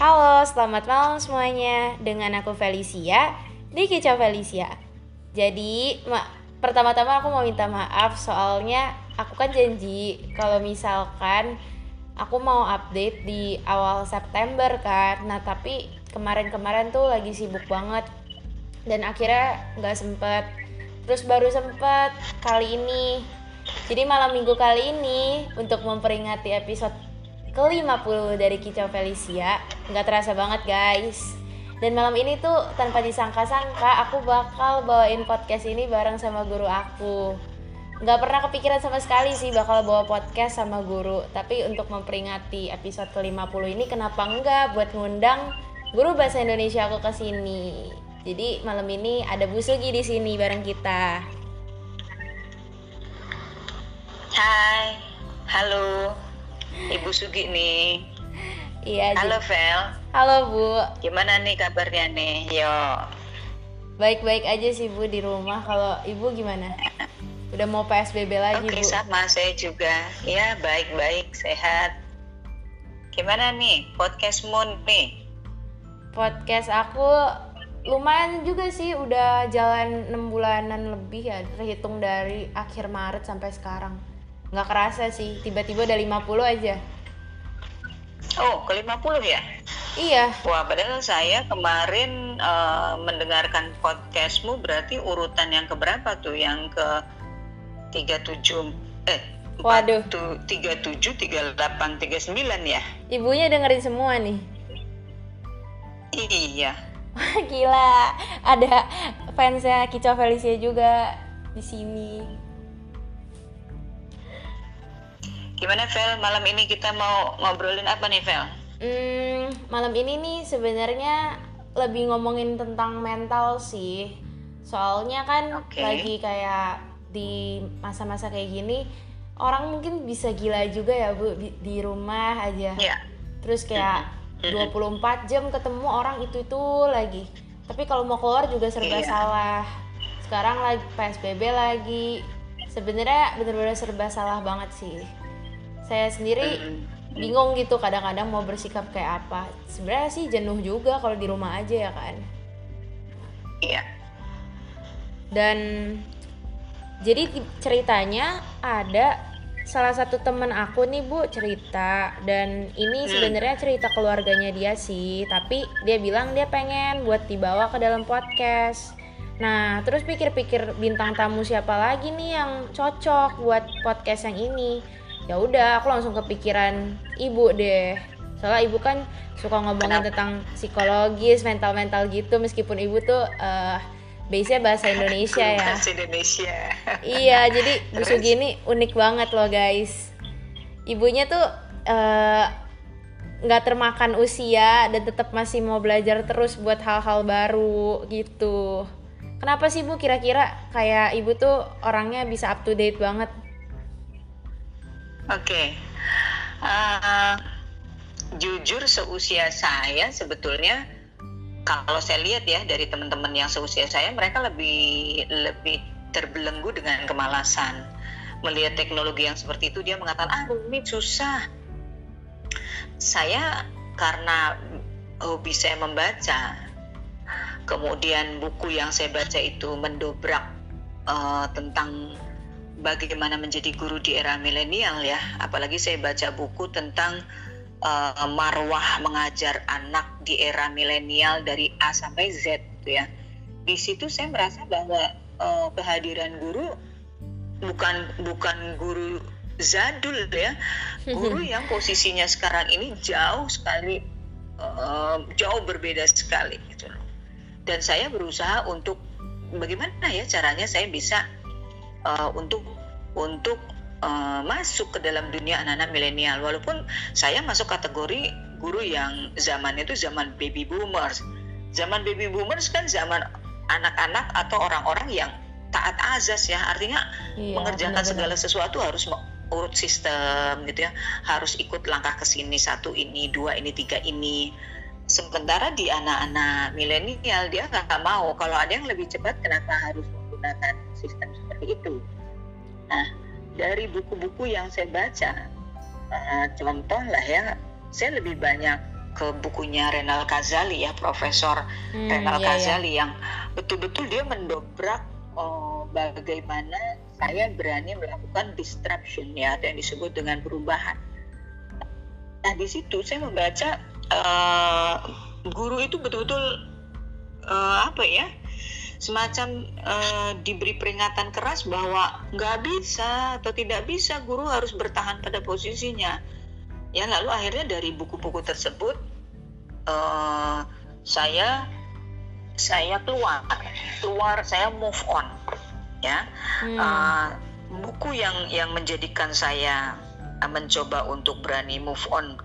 Halo, selamat malam semuanya. Dengan aku Felicia di Kicau Felicia. Jadi, ma pertama-tama aku mau minta maaf soalnya aku kan janji kalau misalkan aku mau update di awal September kan. Nah, tapi kemarin-kemarin tuh lagi sibuk banget dan akhirnya nggak sempet. Terus baru sempet kali ini. Jadi malam minggu kali ini untuk memperingati episode ke-50 dari Kicau Felicia. Nggak terasa banget guys. Dan malam ini tuh tanpa disangka-sangka aku bakal bawain podcast ini bareng sama guru aku. Nggak pernah kepikiran sama sekali sih bakal bawa podcast sama guru. Tapi untuk memperingati episode ke-50 ini kenapa enggak buat ngundang guru bahasa Indonesia aku ke sini? Jadi malam ini ada Bu Sugi di sini bareng kita. Hai, halo. Ibu Sugi nih. Iya. Halo Vel. Halo Bu. Gimana nih kabarnya nih? Yo. Baik-baik aja sih Bu di rumah. Kalau Ibu gimana? Udah mau PSBB lagi Oke, Bu? sama saya juga. Ya, baik-baik, sehat. Gimana nih podcastmu nih? Podcast aku lumayan juga sih udah jalan 6 bulanan lebih ya terhitung dari akhir Maret sampai sekarang nggak kerasa sih tiba-tiba udah 50 aja Oh, ke 50 ya? iya Wah, padahal saya kemarin eh, mendengarkan podcastmu berarti urutan yang keberapa tuh? Yang ke 37 eh Waduh. 37, 38, 39 ya? ibunya dengerin semua nih Iya. Gila ada fansnya Kicau Felicia juga di sini Gimana Vel? Malam ini kita mau ngobrolin apa nih Vel? Hmm, malam ini nih sebenarnya lebih ngomongin tentang mental sih. Soalnya kan Oke. lagi kayak di masa-masa kayak gini orang mungkin bisa gila juga ya Bu di, di rumah aja. Ya. Terus kayak 24 jam ketemu orang itu-itu lagi. Tapi kalau mau keluar juga serba Iya. salah. Sekarang lagi PSBB lagi. Sebenarnya bener-bener serba salah banget sih. Saya sendiri bingung gitu kadang-kadang mau bersikap kayak apa. Sebenarnya sih jenuh juga kalau di rumah aja ya kan Iya. dan jadi ceritanya ada salah satu temen aku nih bu cerita. Dan ini Hmm. sebenarnya cerita keluarganya dia sih tapi dia bilang dia pengen buat dibawa ke dalam podcast. Nah terus pikir-pikir bintang tamu siapa lagi nih yang cocok buat podcast yang ini ya udah aku langsung kepikiran ibu deh soalnya ibu kan suka ngomongin Kenapa? tentang psikologis mental-mental gitu meskipun ibu tuh eh base-nya bahasa Indonesia ya Bahasa Indonesia. Iya, jadi Bu Terus? Sugi ini unik banget loh guys. Ibunya tuh eh, nggak termakan usia dan tetap masih mau belajar terus buat hal-hal baru gitu. Kenapa sih Bu kira-kira kayak ibu tuh orangnya bisa up to date banget? Oke. Eh, jujur seusia saya sebetulnya kalau saya lihat ya dari teman-teman yang seusia saya mereka lebih lebih terbelenggu dengan kemalasan. Melihat teknologi yang seperti itu dia mengatakan ah ini susah. Saya karena hobi saya membaca kemudian buku yang saya baca itu mendobrak eh, tentang bagaimana menjadi guru di era milenial ya. Apalagi saya baca buku tentang eh, marwah mengajar anak di era milenial dari A sampai Z gitu ya. Di situ saya merasa bahwa eh, kehadiran guru bukan bukan guru zadul ya. Guru yang posisinya sekarang ini jauh sekali eh, jauh berbeda sekali gitu loh. Dan saya berusaha untuk bagaimana ya caranya saya bisa uh, untuk untuk uh, masuk ke dalam dunia anak-anak milenial. Walaupun saya masuk kategori guru yang zaman itu zaman baby boomers. Zaman baby boomers kan zaman anak-anak atau orang-orang yang taat azas ya. Artinya Iya, mengerjakan benar-benar. segala sesuatu harus urut sistem gitu ya. Harus ikut langkah ke sini satu ini dua ini tiga ini. Sementara di anak-anak milenial dia nggak mau. Kalau ada yang lebih cepat kenapa harus menggunakan sistem seperti itu nah dari buku-buku yang saya baca uh, contoh lah ya saya lebih banyak ke bukunya Renal Kazali ya Profesor hmm, Renal iya, Kazali iya. yang betul-betul dia mendobrak oh, bagaimana saya berani melakukan disruption ya atau yang disebut dengan perubahan. Nah di situ saya membaca uh, guru itu betul-betul uh, apa ya semacam uh, diberi peringatan keras bahwa nggak bisa atau tidak bisa guru harus bertahan pada posisinya ya lalu akhirnya dari buku-buku tersebut uh, saya saya keluar keluar saya move on ya hmm. uh, buku yang yang menjadikan saya mencoba untuk berani move on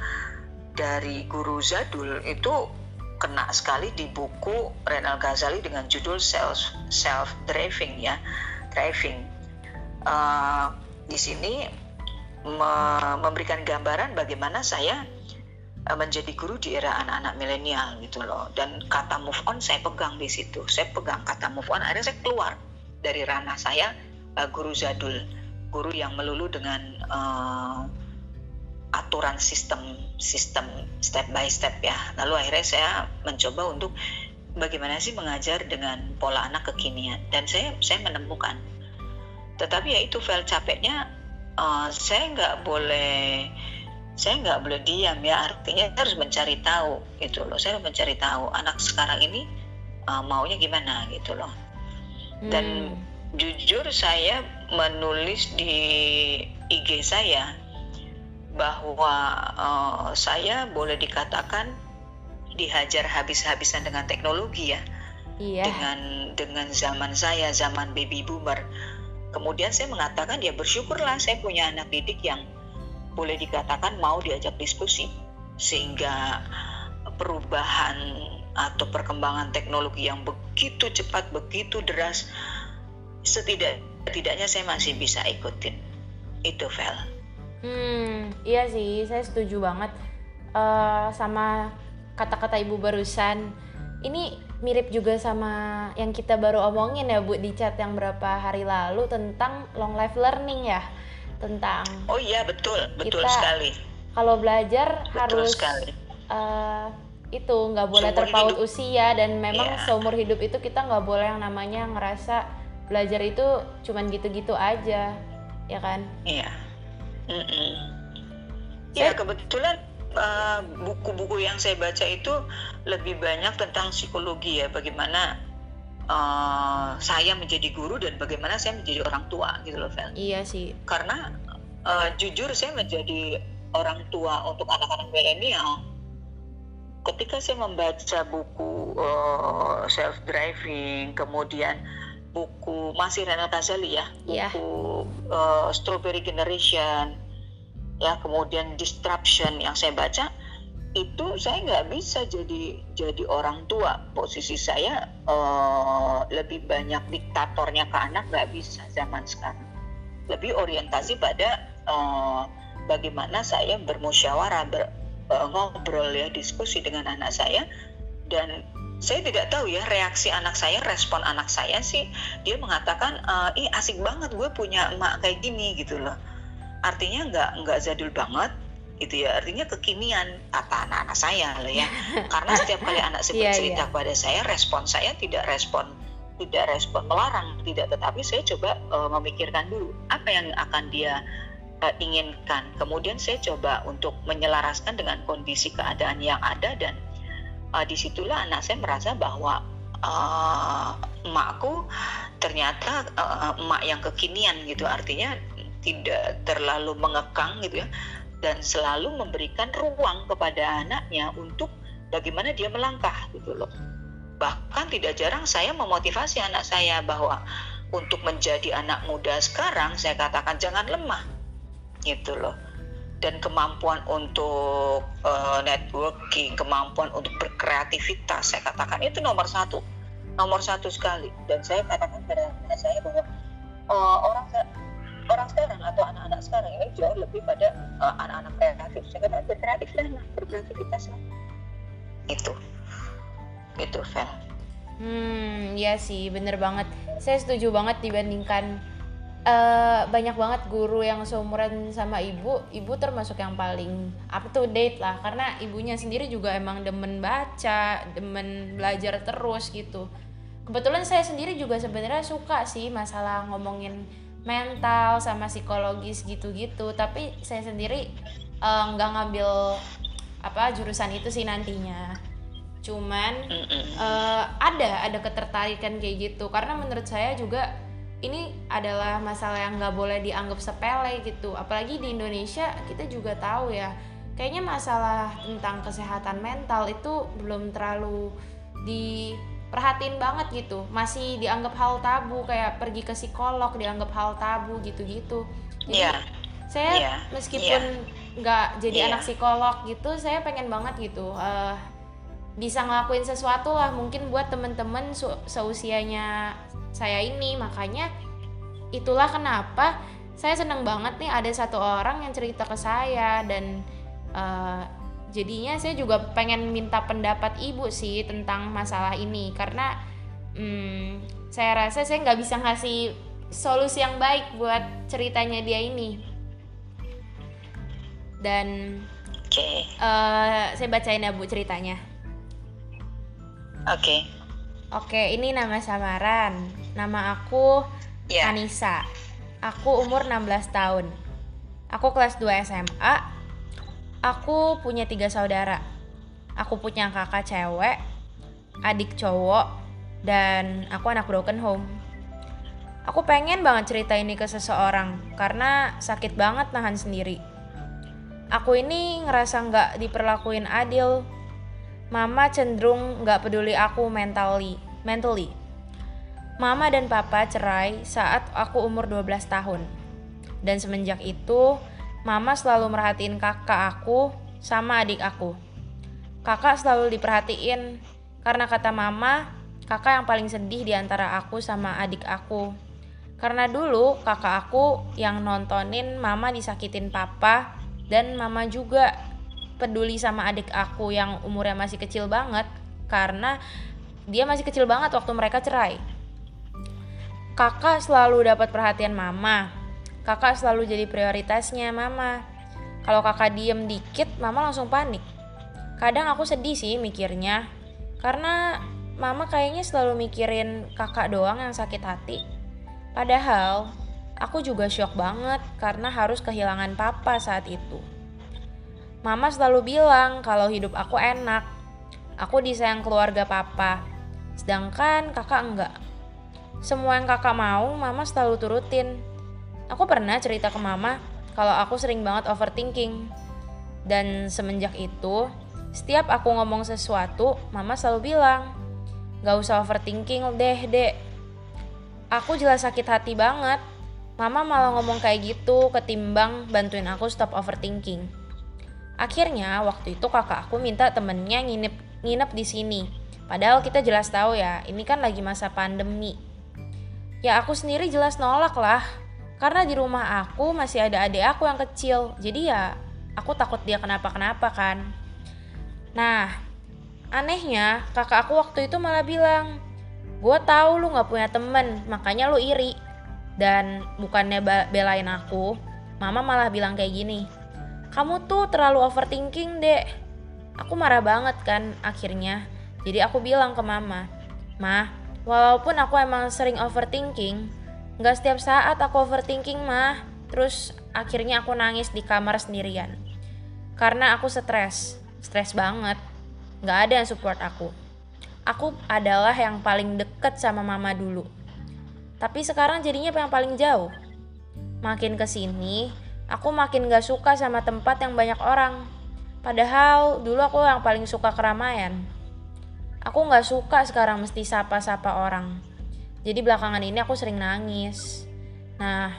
dari guru Zadul itu kena sekali di buku Renal Ghazali dengan judul self self driving ya driving. Uh, di sini me memberikan gambaran bagaimana saya uh, menjadi guru di era anak-anak milenial gitu loh. Dan kata move on saya pegang di situ. Saya pegang kata move on akhirnya saya keluar dari ranah saya uh, guru zadul. Guru yang melulu dengan uh, aturan sistem sistem step by step ya. Lalu akhirnya saya mencoba untuk bagaimana sih mengajar dengan pola anak kekinian dan saya saya menemukan. Tetapi ya itu file capeknya uh, saya nggak boleh saya nggak boleh diam ya artinya harus mencari tahu gitu loh saya harus mencari tahu anak sekarang ini uh, maunya gimana gitu loh dan hmm. jujur saya menulis di IG saya bahwa uh, saya boleh dikatakan dihajar habis-habisan dengan teknologi ya. Iya. Dengan dengan zaman saya, zaman baby boomer. Kemudian saya mengatakan ya bersyukurlah saya punya anak didik yang boleh dikatakan mau diajak diskusi sehingga perubahan atau perkembangan teknologi yang begitu cepat, begitu deras setidak tidaknya saya masih bisa ikutin. Itu Vel. Hmm, iya sih, saya setuju banget uh, sama kata-kata ibu barusan. Ini mirip juga sama yang kita baru omongin ya bu di chat yang berapa hari lalu tentang long life learning ya, tentang. Oh iya betul, betul kita, sekali. Kalau belajar betul harus sekali. Uh, itu nggak boleh seumur terpaut hidup. usia dan memang yeah. seumur hidup itu kita nggak boleh yang namanya ngerasa belajar itu cuman gitu-gitu aja, ya kan? Iya. Mm -mm. Ya kebetulan eh, buku-buku uh, yang saya baca itu lebih banyak tentang psikologi ya, bagaimana uh, saya menjadi guru dan bagaimana saya menjadi orang tua gitu loh, Vel. Iya sih. Karena uh, jujur saya menjadi orang tua untuk anak-anak milenial. Ketika saya membaca buku uh, self driving, kemudian buku masih Renata Kazali ya, iya. buku yeah. uh, Strawberry Generation, ya kemudian Disruption yang saya baca itu saya nggak bisa jadi jadi orang tua posisi saya uh, lebih banyak diktatornya ke anak nggak bisa zaman sekarang lebih orientasi pada uh, bagaimana saya bermusyawarah ber, uh, ngobrol ya diskusi dengan anak saya dan saya tidak tahu ya reaksi anak saya, respon anak saya sih. Dia mengatakan, ih asik banget gue punya emak kayak gini gitu loh. Artinya nggak nggak jadul banget gitu ya. Artinya kekinian kata anak-anak saya loh ya. Karena setiap kali anak saya iya, bercerita yeah, yeah. kepada saya respon saya tidak respon tidak respon melarang tidak. Tetapi saya coba uh, memikirkan dulu apa yang akan dia uh, inginkan. Kemudian saya coba untuk menyelaraskan dengan kondisi keadaan yang ada dan uh, di situlah anak saya merasa bahwa uh, emakku ternyata uh, emak yang kekinian gitu. Artinya tidak terlalu mengekang gitu ya. Dan selalu memberikan ruang kepada anaknya untuk bagaimana dia melangkah gitu loh. Bahkan tidak jarang saya memotivasi anak saya bahwa untuk menjadi anak muda sekarang saya katakan jangan lemah gitu loh dan kemampuan untuk uh, networking, kemampuan untuk berkreativitas, saya katakan itu nomor satu, nomor satu sekali. Dan saya katakan pada saya bahwa uh, orang orang sekarang atau anak-anak sekarang ini jauh lebih pada uh, anak-anak kreatif. Saya katakan berkreatif lah, berkreativitas lah. Itu, itu Vel. Hmm, ya sih, bener banget. Saya setuju banget dibandingkan eh, banyak banget guru yang seumuran sama ibu. Ibu termasuk yang paling up to date lah. Karena ibunya sendiri juga emang demen baca demen belajar terus gitu. Kebetulan saya sendiri juga sebenarnya suka sih masalah ngomongin mental sama psikologis gitu-gitu. Tapi saya sendiri eh, nggak ngambil apa jurusan itu sih nantinya. Cuman eh, ada ada ketertarikan kayak gitu. Karena menurut saya juga ini adalah masalah yang nggak boleh dianggap sepele gitu. Apalagi di Indonesia kita juga tahu ya kayaknya masalah tentang kesehatan mental itu belum terlalu diperhatiin banget gitu. Masih dianggap hal tabu kayak pergi ke psikolog dianggap hal tabu gitu-gitu. Jadi Iya. saya Iya, meskipun nggak jadi Iya. anak psikolog gitu saya pengen banget gitu eh, bisa ngelakuin sesuatu lah mungkin buat temen-temen seusianya saya ini. Makanya itulah kenapa saya seneng banget nih ada satu orang yang cerita ke saya dan eh, jadinya saya juga pengen minta pendapat ibu sih tentang masalah ini. Karena hmm, saya rasa saya nggak bisa ngasih solusi yang baik buat ceritanya dia ini. Dan Oke. eh, saya bacain ya bu ceritanya Oke. Oke, ini nama samaran. Nama aku Ya. Anissa. Aku umur 16 tahun. Aku kelas 2 SMA. Aku punya tiga saudara. Aku punya kakak cewek, adik cowok, dan aku anak broken home. Aku pengen banget cerita ini ke seseorang karena sakit banget nahan sendiri. Aku ini ngerasa nggak diperlakuin adil. Mama cenderung nggak peduli aku mentally, mentally. Mama dan papa cerai saat aku umur 12 tahun. Dan semenjak itu, mama selalu merhatiin kakak aku sama adik aku. Kakak selalu diperhatiin karena kata mama, kakak yang paling sedih di antara aku sama adik aku. Karena dulu kakak aku yang nontonin mama disakitin papa dan mama juga peduli sama adik aku yang umurnya masih kecil banget karena dia masih kecil banget waktu mereka cerai. Kakak selalu dapat perhatian mama. Kakak selalu jadi prioritasnya mama. Kalau kakak diem dikit, mama langsung panik. Kadang aku sedih sih mikirnya, karena mama kayaknya selalu mikirin kakak doang yang sakit hati. Padahal, aku juga shock banget karena harus kehilangan papa saat itu. Mama selalu bilang kalau hidup aku enak. Aku disayang keluarga papa. Sedangkan kakak enggak. Semua yang kakak mau, mama selalu turutin. Aku pernah cerita ke mama kalau aku sering banget overthinking. Dan semenjak itu, setiap aku ngomong sesuatu, mama selalu bilang, Gak usah overthinking deh, dek. Aku jelas sakit hati banget. Mama malah ngomong kayak gitu ketimbang bantuin aku stop overthinking. Akhirnya waktu itu kakak aku minta temennya nginep nginep di sini. Padahal kita jelas tahu ya, ini kan lagi masa pandemi. Ya aku sendiri jelas nolak lah. Karena di rumah aku masih ada adik aku yang kecil. Jadi ya aku takut dia kenapa-kenapa kan. Nah, anehnya kakak aku waktu itu malah bilang, gue tahu lu nggak punya temen, makanya lu iri. Dan bukannya belain aku, mama malah bilang kayak gini, kamu tuh terlalu overthinking dek. Aku marah banget kan akhirnya. Jadi aku bilang ke mama, mah, walaupun aku emang sering overthinking, nggak setiap saat aku overthinking mah. Terus akhirnya aku nangis di kamar sendirian. Karena aku stres, stres banget. Nggak ada yang support aku. Aku adalah yang paling deket sama mama dulu. Tapi sekarang jadinya yang paling jauh. Makin ke sini, aku makin gak suka sama tempat yang banyak orang. Padahal dulu aku yang paling suka keramaian. Aku gak suka sekarang mesti sapa-sapa orang. Jadi belakangan ini aku sering nangis. Nah,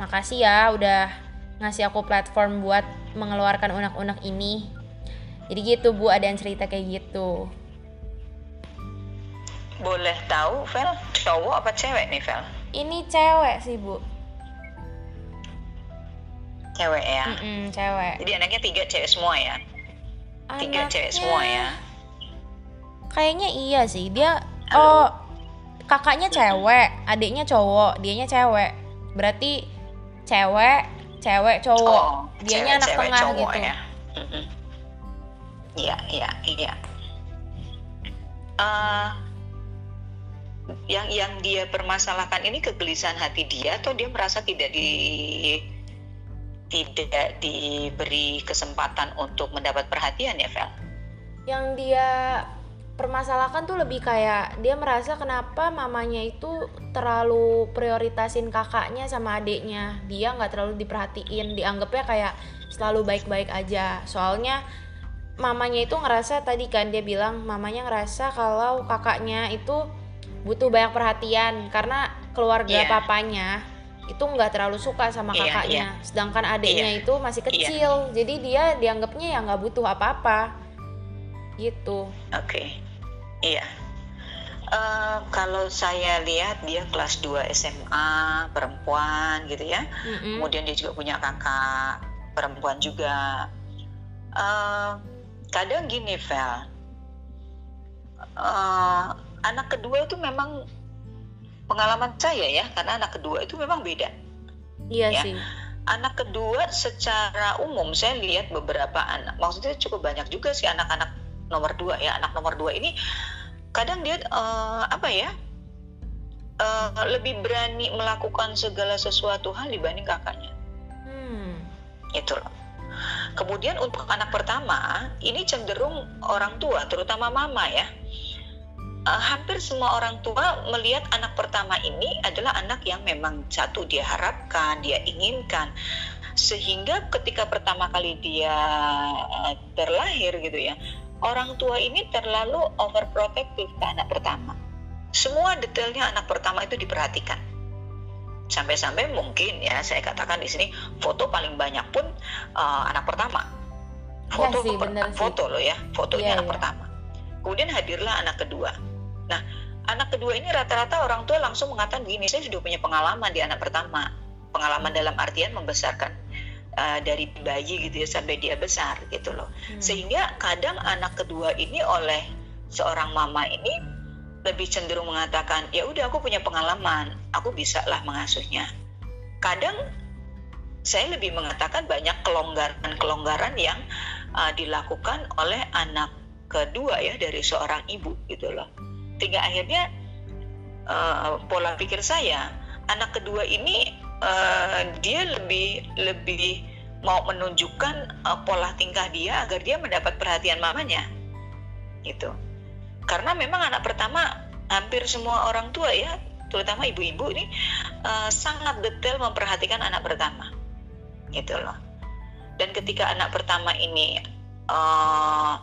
makasih ya udah ngasih aku platform buat mengeluarkan unek-unek ini. Jadi gitu Bu, ada yang cerita kayak gitu. Boleh tahu, Vel, cowok apa cewek nih, Vel? Ini cewek sih Bu. Cewek ya. Mm-mm, cewek. Jadi anaknya tiga cewek semua ya? Tiga cewek semua ya? Kayaknya iya sih. Dia oh kakaknya cewek, adiknya cowok, dianya cewek. berarti cewek cewek cowok Oh, dianya anak cewek-cewek tengah cowok gitu ya. Iya, iya, iya. Eh, yang yang dia permasalahkan ini kegelisahan hati dia atau dia merasa tidak di tidak diberi kesempatan untuk mendapat perhatian ya, Vel? yang dia permasalahkan tuh lebih kayak dia merasa kenapa mamanya itu terlalu prioritasin kakaknya sama adiknya dia nggak terlalu diperhatiin dianggapnya kayak selalu baik-baik aja soalnya mamanya itu ngerasa tadi kan dia bilang mamanya ngerasa kalau kakaknya itu butuh banyak perhatian karena keluarga Iya. papanya itu nggak terlalu suka sama Iya, kakaknya sedangkan adiknya itu masih kecil jadi dia dianggapnya ya nggak butuh apa-apa gitu Oke, iya. Eh, kalau saya lihat dia kelas 2 SMA perempuan gitu ya. Mm-mm. Kemudian dia juga punya kakak perempuan juga. Eh, kadang gini, Vel. Eh, anak kedua itu memang pengalaman saya ya, karena anak kedua itu memang beda. Iya Ya. sih. Anak kedua secara umum saya lihat beberapa anak, maksudnya cukup banyak juga sih anak-anak nomor dua ya, anak nomor dua ini kadang dia eh, apa ya eh, lebih berani melakukan segala sesuatu hal dibanding kakaknya, Hmm. itu loh. Kemudian untuk anak pertama ini cenderung orang tua, terutama mama ya. Eh, hampir semua orang tua melihat anak pertama ini adalah anak yang memang satu dia harapkan, dia inginkan, sehingga ketika pertama kali dia eh, terlahir gitu ya, orang tua ini terlalu overprotective ke anak pertama. Semua detailnya anak pertama itu diperhatikan. Sampai-sampai mungkin ya saya katakan di sini foto paling banyak pun eh, anak pertama. Foto sih, bener sih. foto loh ya, fotonya Iya, anak iya. pertama. Kemudian hadirlah anak kedua. Nah, anak kedua ini rata-rata orang tua langsung mengatakan gini, saya sudah punya pengalaman di anak pertama. Pengalaman dalam artian membesarkan uh, dari bayi gitu ya sampai dia besar gitu loh. Hmm. Sehingga kadang anak kedua ini oleh seorang mama ini lebih cenderung mengatakan, ya udah aku punya pengalaman, aku bisa lah mengasuhnya. Kadang saya lebih mengatakan banyak kelonggaran-kelonggaran yang uh, dilakukan oleh anak kedua ya dari seorang ibu gitu loh. Sehingga akhirnya uh, pola pikir saya anak kedua ini uh, dia lebih lebih mau menunjukkan uh, pola tingkah dia agar dia mendapat perhatian mamanya gitu. Karena memang anak pertama hampir semua orang tua ya, terutama ibu-ibu ini uh, sangat detail memperhatikan anak pertama gitu loh. Dan ketika anak pertama ini uh,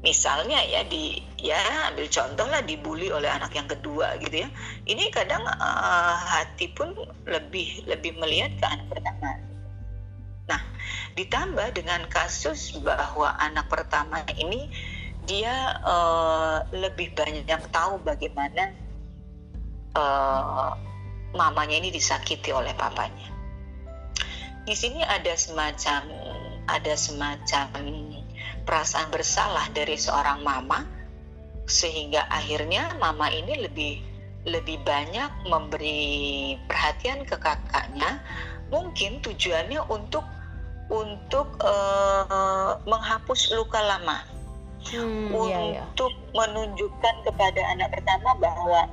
misalnya ya di ya ambil contoh lah dibully oleh anak yang kedua gitu ya. Ini kadang uh, hati pun lebih lebih melihat ke anak pertama. Nah ditambah dengan kasus bahwa anak pertama ini dia uh, lebih banyak yang tahu bagaimana uh, mamanya ini disakiti oleh papanya. Di sini ada semacam ada semacam perasaan bersalah dari seorang mama sehingga akhirnya mama ini lebih lebih banyak memberi perhatian ke kakaknya mungkin tujuannya untuk untuk uh, menghapus luka lama Hmm, iya, iya. untuk menunjukkan kepada anak pertama bahwa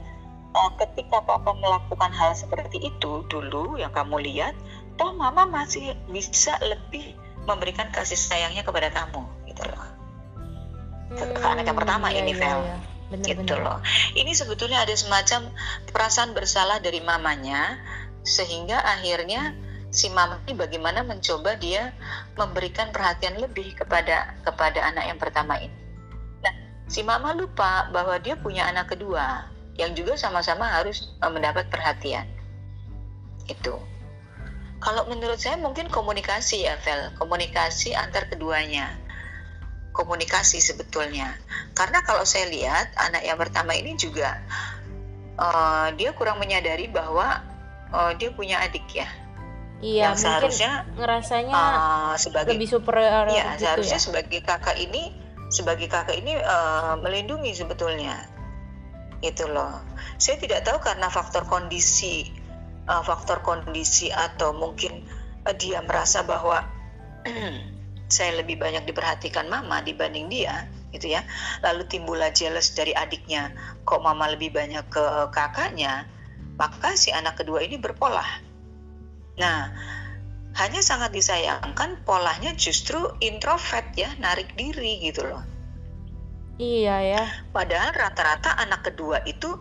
uh, ketika papa melakukan hal seperti itu dulu yang kamu lihat toh mama masih bisa lebih memberikan kasih sayangnya kepada kamu gitu loh. Ke, ke anak yang pertama iya, ini iya, Vel. iya. Bener, gitu bener. loh. Ini sebetulnya ada semacam perasaan bersalah dari mamanya sehingga akhirnya si mama ini bagaimana mencoba dia memberikan perhatian lebih kepada kepada anak yang pertama ini. Nah si mama lupa bahwa dia punya anak kedua yang juga sama-sama harus eh, mendapat perhatian. Itu kalau menurut saya mungkin komunikasi ya Vel. Komunikasi antar keduanya. Komunikasi sebetulnya. Karena kalau saya lihat anak yang pertama ini juga eh, dia kurang menyadari bahwa eh, dia punya adik ya. Iya, yang mungkin seharusnya ngerasanya eh, sebagai lebih superior ya gitu seharusnya ya. sebagai kakak ini sebagai kakak ini eh, melindungi sebetulnya. Itu loh. Saya tidak tahu karena faktor kondisi uh, faktor kondisi atau mungkin uh, dia merasa bahwa saya lebih banyak diperhatikan mama dibanding dia gitu ya. Lalu timbullah jealous dari adiknya. Kok mama lebih banyak ke kakaknya? Maka si anak kedua ini berpola nah hanya sangat disayangkan polanya justru introvert ya narik diri gitu loh. Iya ya. Padahal rata-rata anak kedua itu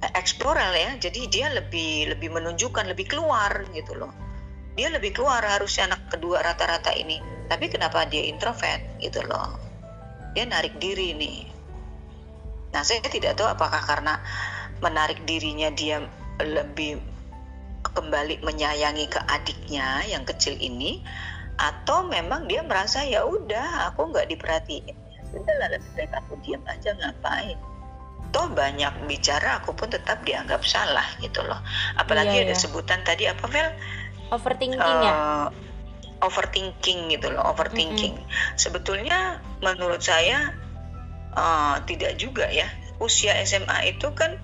eksploral ya. Jadi dia lebih lebih menunjukkan lebih keluar gitu loh. Dia lebih keluar harusnya anak kedua rata-rata ini. Tapi kenapa dia introvert gitu loh? Dia narik diri nih. Nah saya tidak tahu apakah karena menarik dirinya dia lebih kembali menyayangi ke adiknya yang kecil ini atau memang dia merasa ya udah aku nggak diperhatiin. Sudah lah lebih baik aku diam aja ngapain toh banyak bicara aku pun tetap dianggap salah gitu loh. Apalagi iya, ada iya. sebutan tadi apa Vel? Overthinking uh, ya overthinking gitu loh overthinking. Mm -hmm. sebetulnya menurut saya uh, tidak juga ya. Usia SMA itu kan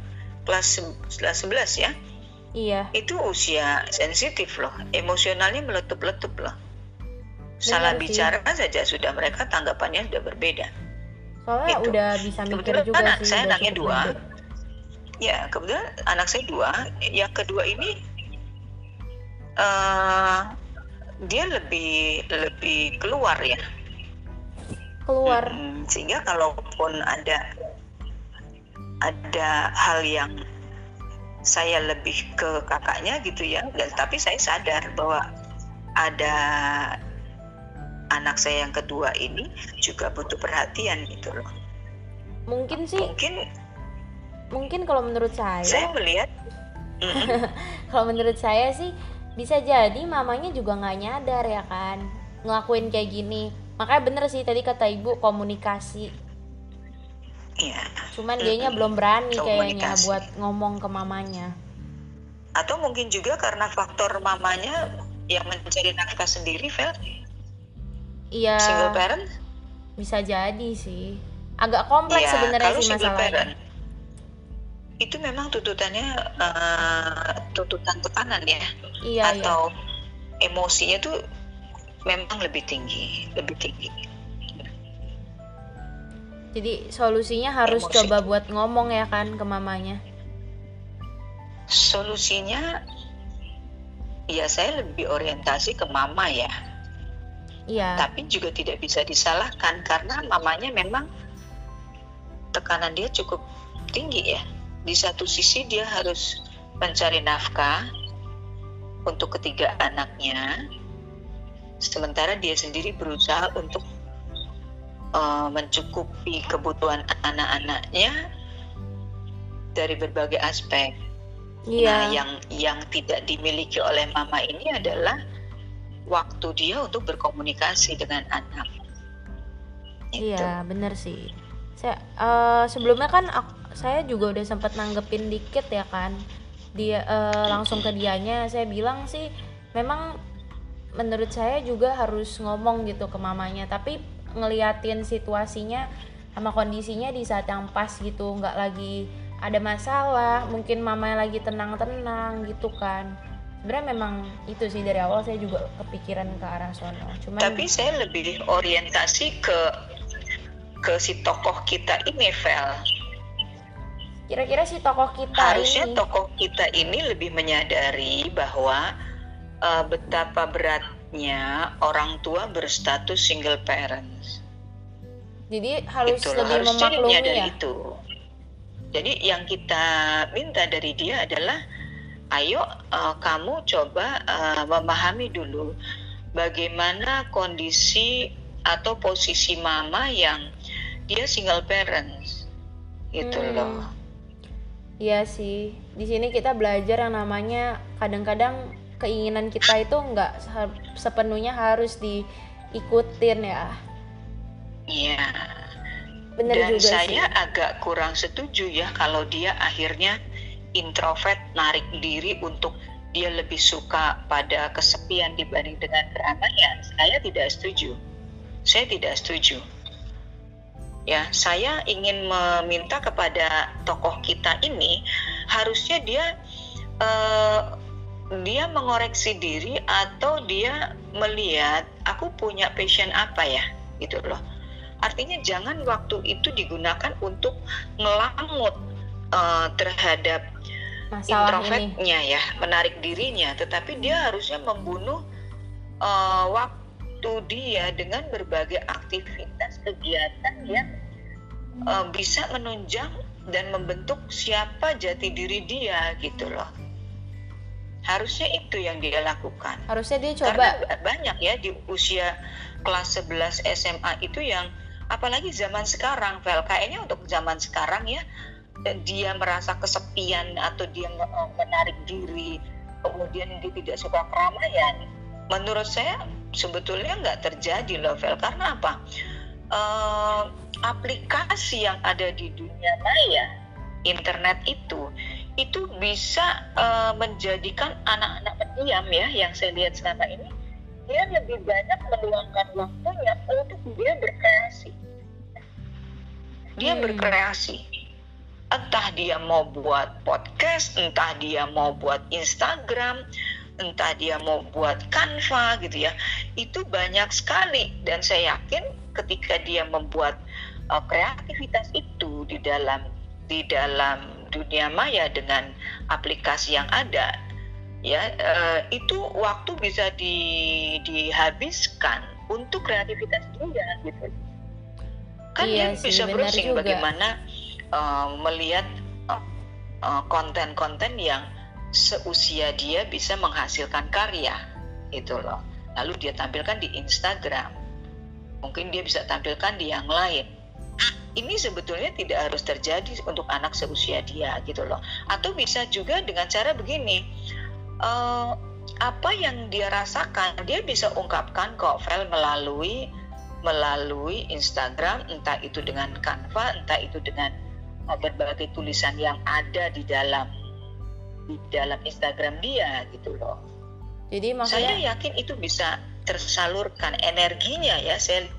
kelas kelas 11 ya. Iya. Itu usia sensitif loh emosionalnya meletup-letup loh. Salah sih. bicara saja sudah mereka tanggapannya sudah berbeda soalnya gitu. udah bisa mikir kebetulan juga anak sih saya anaknya dua. ya kebetulan anak saya dua. Yang kedua ini uh, dia lebih lebih keluar ya. Keluar. Hmm, sehingga kalaupun ada ada hal yang saya lebih ke kakaknya gitu ya dan tapi saya sadar bahwa ada anak saya yang kedua ini juga butuh perhatian gitu loh mungkin sih mungkin mungkin kalau menurut saya saya melihat kalau menurut saya sih bisa jadi mamanya juga nggak nyadar ya kan ngelakuin kayak gini makanya bener sih tadi kata ibu komunikasi Iya. Cuman dianya belum berani kayaknya buat ngomong ke mamanya. Atau mungkin juga karena faktor mamanya yang mencari nafkah sendiri, Vel? Iya. Single parent? Bisa jadi sih. Agak kompleks ya, sebenarnya sih masalahnya. Parent, itu memang tuntutannya uh, tuntutan tekanan ya iya, atau iya. emosinya tuh memang lebih tinggi lebih tinggi jadi solusinya harus Emosi. coba buat ngomong ya kan ke mamanya solusinya ya saya lebih orientasi ke mama ya iya tapi juga tidak bisa disalahkan karena mamanya memang tekanan dia cukup tinggi ya di satu sisi dia harus mencari nafkah untuk ketiga anaknya, sementara dia sendiri berusaha untuk uh, mencukupi kebutuhan anak-anaknya dari berbagai aspek. Iya. Nah, yang yang tidak dimiliki oleh mama ini adalah waktu dia untuk berkomunikasi dengan anak. Iya, benar sih. Saya uh, sebelumnya kan aku, saya juga udah sempat nanggepin dikit ya kan. Dia uh, langsung ke dianya. Saya bilang sih memang menurut saya juga harus ngomong gitu ke mamanya. Tapi ngeliatin situasinya sama kondisinya di saat yang pas gitu. Nggak lagi ada masalah. Mungkin mamanya lagi tenang-tenang gitu kan sebenarnya memang itu sih dari awal saya juga kepikiran ke arah sono cuman tapi saya lebih orientasi ke ke si tokoh kita ini Vel kira-kira si tokoh kita harusnya ini... tokoh kita ini lebih menyadari bahwa uh, betapa beratnya orang tua berstatus single parents. Jadi harus Itulah, lebih harusnya memaklumi ya. itu. Jadi yang kita minta dari dia adalah, ayo uh, kamu coba uh, memahami dulu bagaimana kondisi atau posisi mama yang dia single parents, gitu hmm. loh Iya sih, di sini kita belajar yang namanya kadang-kadang keinginan kita itu nggak sepenuhnya harus diikutin ya. Iya. Benar Dan juga saya sih. agak kurang setuju ya kalau dia akhirnya introvert narik diri untuk dia lebih suka pada kesepian dibanding dengan keramaian. Saya tidak setuju. Saya tidak setuju ya saya ingin meminta kepada tokoh kita ini harusnya dia uh, dia mengoreksi diri atau dia melihat aku punya passion apa ya gitu loh artinya jangan waktu itu digunakan untuk ngelangut uh, terhadap introvertnya ya menarik dirinya tetapi dia harusnya membunuh uh, waktu dia dengan berbagai aktivitas kegiatan yang uh, bisa menunjang dan membentuk siapa jati diri dia gitu loh. Harusnya itu yang dia lakukan. Harusnya dia coba. Karena banyak ya di usia kelas 11 SMA itu yang apalagi zaman sekarang Vel kayaknya untuk zaman sekarang ya dia merasa kesepian atau dia eh, menarik diri kemudian dia tidak suka keramaian menurut saya sebetulnya nggak terjadi loh Vel. Karena apa? Uh, aplikasi yang ada di dunia maya internet itu itu bisa uh, menjadikan anak-anak pendiam ya yang saya lihat selama ini. Dia lebih banyak meluangkan waktunya untuk dia berkreasi. Dia hmm. berkreasi entah dia mau buat podcast entah dia mau buat Instagram entah dia mau buat Canva gitu ya. Itu banyak sekali. Dan saya yakin ketika dia membuat uh, kreativitas itu di dalam di dalam dunia maya dengan aplikasi yang ada ya uh, itu waktu bisa di, dihabiskan untuk kreativitas dia gitu. Kan iya dia sih, bisa browsing bagaimana uh, melihat konten-konten uh, yang seusia dia bisa menghasilkan karya itu loh. Lalu dia tampilkan di Instagram. Mungkin dia bisa tampilkan di yang lain. Ini sebetulnya tidak harus terjadi untuk anak seusia dia gitu loh. Atau bisa juga dengan cara begini. Uh, apa yang dia rasakan dia bisa ungkapkan kok file melalui melalui Instagram entah itu dengan Canva entah itu dengan berbagai tulisan yang ada di dalam di dalam Instagram dia gitu loh. Jadi maksudnya saya yakin itu bisa tersalurkan energinya ya saya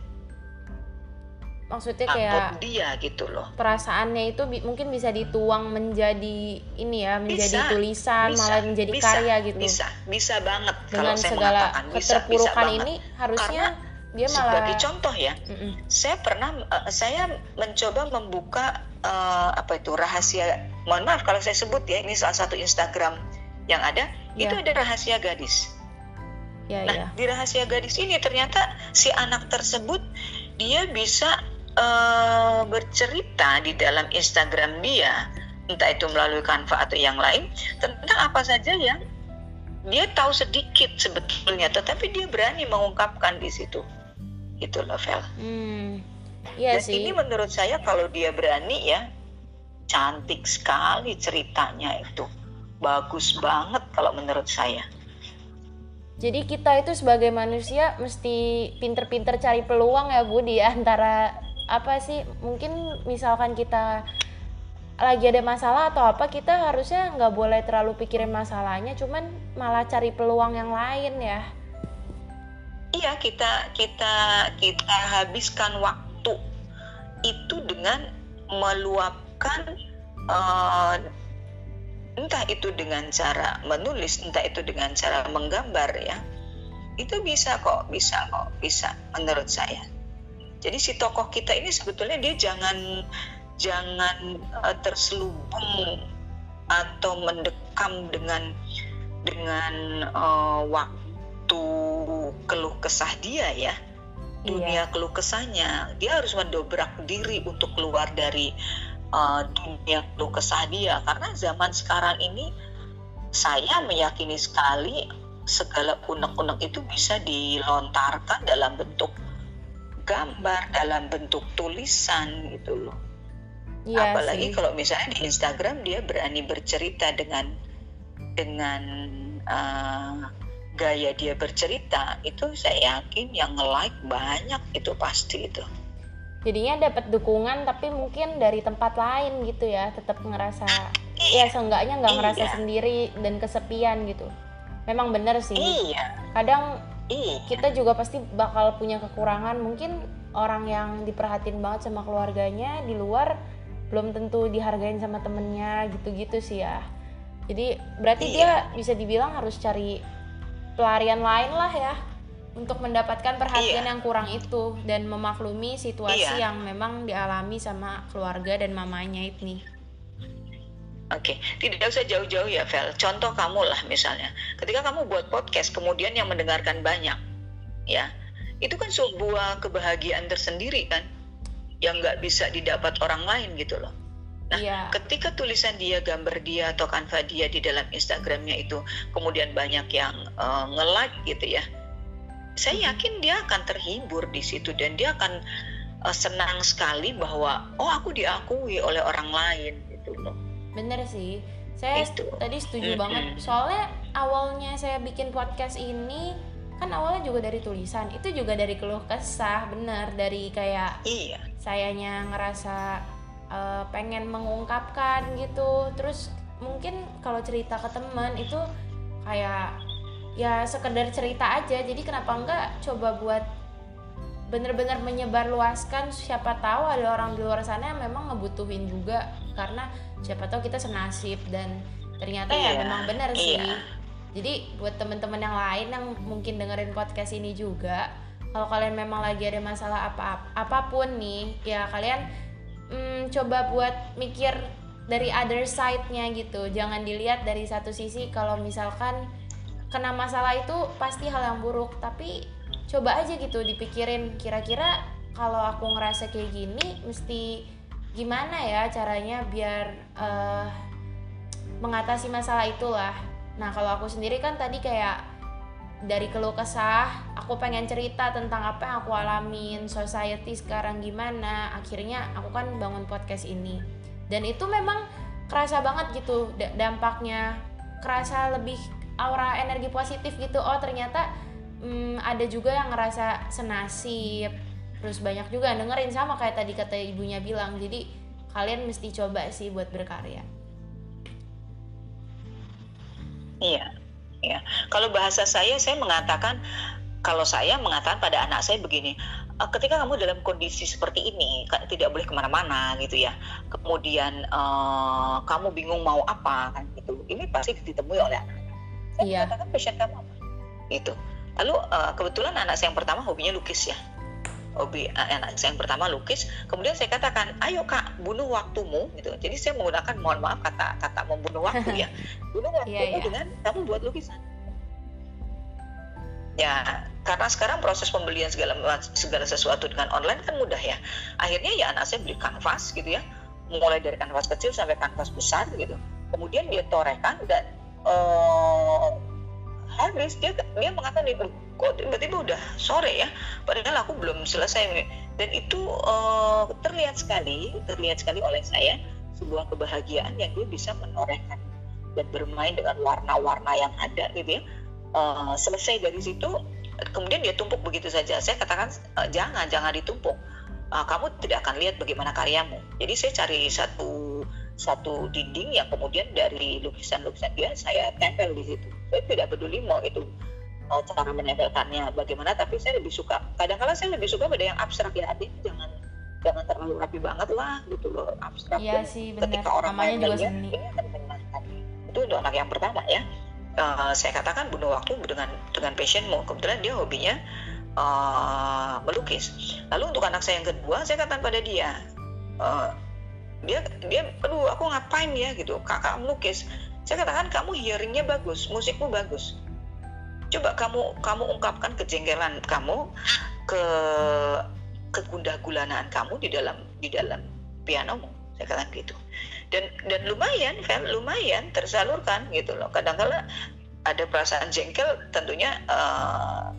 maksudnya kayak dia gitu loh. perasaannya itu bi mungkin bisa dituang menjadi ini ya menjadi bisa, tulisan bisa, malah menjadi bisa, karya gitu. bisa bisa banget dengan kalau segala keterpurukan ini harusnya Karena dia malah sebagai contoh ya mm -mm. saya pernah uh, saya mencoba membuka uh, apa itu rahasia mohon maaf kalau saya sebut ya ini salah satu Instagram yang ada yeah. itu ada rahasia gadis yeah, nah yeah. di rahasia gadis ini ternyata si anak tersebut dia bisa uh, bercerita di dalam Instagram dia, entah itu melalui Canva atau yang lain, tentang apa saja yang dia tahu sedikit sebetulnya, tetapi dia berani mengungkapkan di situ. Itu loh, Vel. Hmm, iya Dan sih. ini menurut saya kalau dia berani ya, cantik sekali ceritanya itu. Bagus banget kalau menurut saya. Jadi kita itu sebagai manusia mesti pinter-pinter cari peluang ya Bu di antara apa sih mungkin misalkan kita lagi ada masalah atau apa kita harusnya nggak boleh terlalu pikirin masalahnya cuman malah cari peluang yang lain ya iya kita kita kita habiskan waktu itu dengan meluapkan uh, entah itu dengan cara menulis entah itu dengan cara menggambar ya. Itu bisa kok bisa kok bisa menurut saya. Jadi si tokoh kita ini sebetulnya dia jangan jangan uh, terselubung atau mendekam dengan dengan uh, waktu keluh kesah dia ya dunia iya. keluh kesahnya dia harus mendobrak diri untuk keluar dari uh, dunia keluh kesah dia karena zaman sekarang ini saya meyakini sekali segala unek-unek itu bisa dilontarkan dalam bentuk gambar dalam bentuk tulisan gitu loh. Ya, Apalagi sih. kalau misalnya di Instagram dia berani bercerita dengan dengan uh, gaya dia bercerita itu saya yakin yang like banyak itu pasti itu. Jadinya dapat dukungan tapi mungkin dari tempat lain gitu ya, tetap ngerasa iya. ya seenggaknya nggak ngerasa iya. sendiri dan kesepian gitu. Memang benar sih. Iya. Kadang Iya. Kita juga pasti bakal punya kekurangan. Mungkin orang yang diperhatiin banget sama keluarganya di luar belum tentu dihargain sama temennya gitu-gitu sih ya. jadi berarti Iya. dia bisa dibilang harus cari pelarian lain lah ya untuk mendapatkan perhatian Iya. yang kurang itu dan memaklumi situasi Iya. yang memang dialami sama keluarga dan mamanya ini. Oke, tidak usah jauh-jauh ya, Vel. Contoh kamu lah misalnya, ketika kamu buat podcast, kemudian yang mendengarkan banyak, ya, itu kan sebuah kebahagiaan tersendiri kan, yang nggak bisa didapat orang lain gitu loh. Nah, Iya. ketika tulisan dia, gambar dia atau kanva dia di dalam Instagramnya itu, kemudian banyak yang eh, nge-like gitu ya, saya yakin dia akan terhibur di situ dan dia akan eh, senang sekali bahwa oh aku diakui oleh orang lain gitu loh. Bener sih. Saya Itu. tadi setuju Mm-mm. banget. Soalnya awalnya saya bikin podcast ini kan awalnya juga dari tulisan. Itu juga dari keluh kesah, bener dari kayak Iya. sayanya ngerasa eh, pengen mengungkapkan gitu. Terus mungkin kalau cerita ke teman itu kayak ya sekedar cerita aja. Jadi kenapa enggak coba buat bener-bener menyebarluaskan siapa tahu ada orang di luar sana yang memang ngebutuhin juga karena siapa tahu kita senasib dan ternyata ya Iya, memang benar sih iya. jadi buat teman-teman yang lain yang mungkin dengerin podcast ini juga kalau kalian memang lagi ada masalah apa apa pun nih ya kalian mm, coba buat mikir dari other side-nya gitu. Jangan dilihat dari satu sisi kalau misalkan kena masalah itu pasti hal yang buruk. Tapi coba aja gitu dipikirin. Kira-kira kalau aku ngerasa kayak gini mesti gimana ya caranya biar eh, mengatasi masalah itulah. Nah kalau aku sendiri kan tadi kayak dari keluh kesah aku pengen cerita tentang apa yang aku alamin society sekarang gimana akhirnya aku kan bangun podcast ini. Dan itu memang kerasa banget gitu da- dampaknya. Kerasa lebih aura energi positif gitu. Oh ternyata hmm, ada juga yang ngerasa senasib. Terus banyak juga dengerin sama kayak tadi kata ibunya bilang. Jadi kalian mesti coba sih buat berkarya. Iya, iya. Kalau bahasa saya, saya mengatakan kalau saya mengatakan pada anak saya begini, "Eh, ketika kamu dalam kondisi seperti ini, tidak boleh ke mana-mana gitu ya. Kemudian eh, kamu bingung mau apa kan gitu. Ini pasti ditemui oleh anak. Saya Iya. mengatakan passion kamu apa? Gitu. Lalu eh, kebetulan anak saya yang pertama hobinya lukis ya. Hobi eh, anak saya yang pertama lukis. Kemudian saya katakan, ayo kak, bunuh waktumu gitu. Jadi saya menggunakan, mohon maaf kata kata membunuh waktu ya. Bunuh waktumu Iya, iya. dengan kamu buat lukisan. Ya, karena sekarang proses pembelian segala segala sesuatu dengan online kan mudah ya. Akhirnya ya anak saya beli kanvas gitu ya, mulai dari kanvas kecil sampai kanvas besar gitu. Kemudian dia torehkan dan eh, habis dia dia mengatakan itu kok tiba-tiba udah sore ya, padahal aku belum selesai. Dan itu eh, terlihat sekali, terlihat sekali oleh saya sebuah kebahagiaan yang dia bisa menorehkan dan bermain dengan warna-warna yang ada gitu ya. Eh, selesai dari situ kemudian dia tumpuk begitu saja. Saya katakan "Eh, jangan jangan ditumpuk. Eh, kamu tidak akan lihat bagaimana karyamu. Jadi saya cari satu satu dinding yang kemudian dari lukisan-lukisan dia saya tempel di situ saya tidak peduli mau itu eh, cara menempelkannya bagaimana tapi saya lebih suka kadang-kala saya lebih suka pada yang abstrak ya artinya jangan jangan terlalu rapi banget lah gitu loh abstrak. Iya sih benar ketika orang namanya lain juga melihat, ini akan menyenangkan itu untuk anak yang pertama ya. Eh, saya katakan bunuh waktu dengan dengan passionmu. Kebetulan dia hobinya eh, melukis. Lalu untuk anak saya yang kedua saya katakan pada dia eh, dia dia aduh aku ngapain ya? Gitu. Kakak melukis saya katakan kamu hearingnya bagus musikmu bagus. Coba kamu kamu ungkapkan kejengkelan kamu ke kegundah gulanaan kamu di dalam di dalam pianomu. Saya katakan gitu. Dan dan lumayan Vel lumayan tersalurkan gitu loh. Kadang-kala ada perasaan jengkel tentunya uh,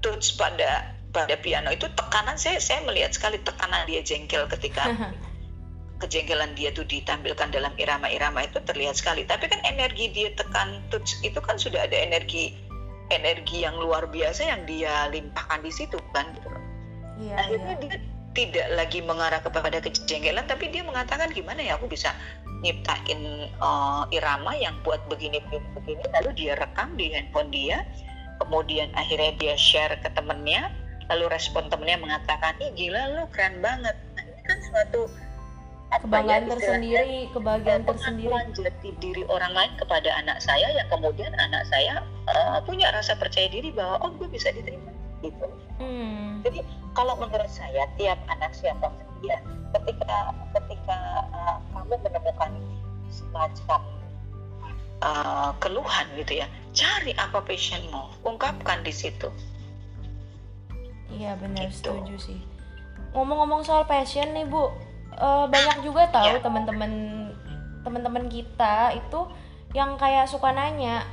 touch pada pada piano itu tekanan. Saya saya melihat sekali tekanan dia jengkel ketika kejengkelan dia tuh ditampilkan dalam irama-irama itu terlihat sekali. Tapi kan energi dia tekan touch itu kan sudah ada energi energi yang luar biasa yang dia limpahkan di situ kan? Gitu loh. Iya akhirnya iya. dia tidak lagi mengarah kepada kejengkelan tapi dia mengatakan gimana ya aku bisa nyiptain uh, irama yang buat begini begini begini lalu dia rekam di handphone dia. Kemudian akhirnya dia share ke temennya lalu respon temennya mengatakan ih gila lu keren banget. Nah, ini kan suatu kebanggaan ya, tersendiri, kebahagiaan tersendiri. Jati diri orang lain kepada anak saya yang kemudian anak saya uh, punya rasa percaya diri bahwa oh gue bisa diterima gitu. Hmm. Jadi kalau menurut saya tiap anak siapa ya ketika ketika uh, kamu menemukan semacam uh, keluhan gitu ya, cari apa passionmu, ungkapkan di situ. Iya benar gitu. setuju sih. Ngomong-ngomong soal passion nih bu, uh, banyak juga tahu yeah. teman-teman teman-teman kita itu yang kayak suka nanya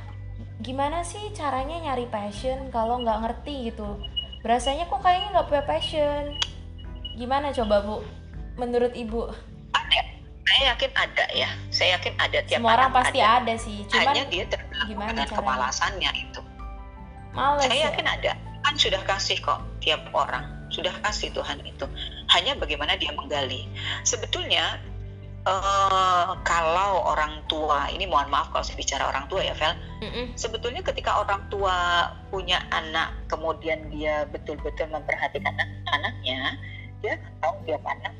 gimana sih caranya nyari passion kalau nggak ngerti gitu? Berasanya kok kayaknya nggak punya passion. Gimana coba bu? Menurut ibu. Ada. Saya yakin ada ya. Saya yakin ada tiap semua orang pasti ada, ada sih. Cuman hanya dia gimana dengan kemalasannya itu. Males saya ya? yakin ada. Kan sudah kasih kok tiap orang sudah kasih Tuhan itu. Hanya bagaimana dia menggali. Sebetulnya uh, kalau orang tua ini mohon maaf kalau saya bicara orang tua ya Vel. Sebetulnya ketika orang tua punya anak kemudian dia betul-betul memperhatikan anak anaknya dia tahu tiap anak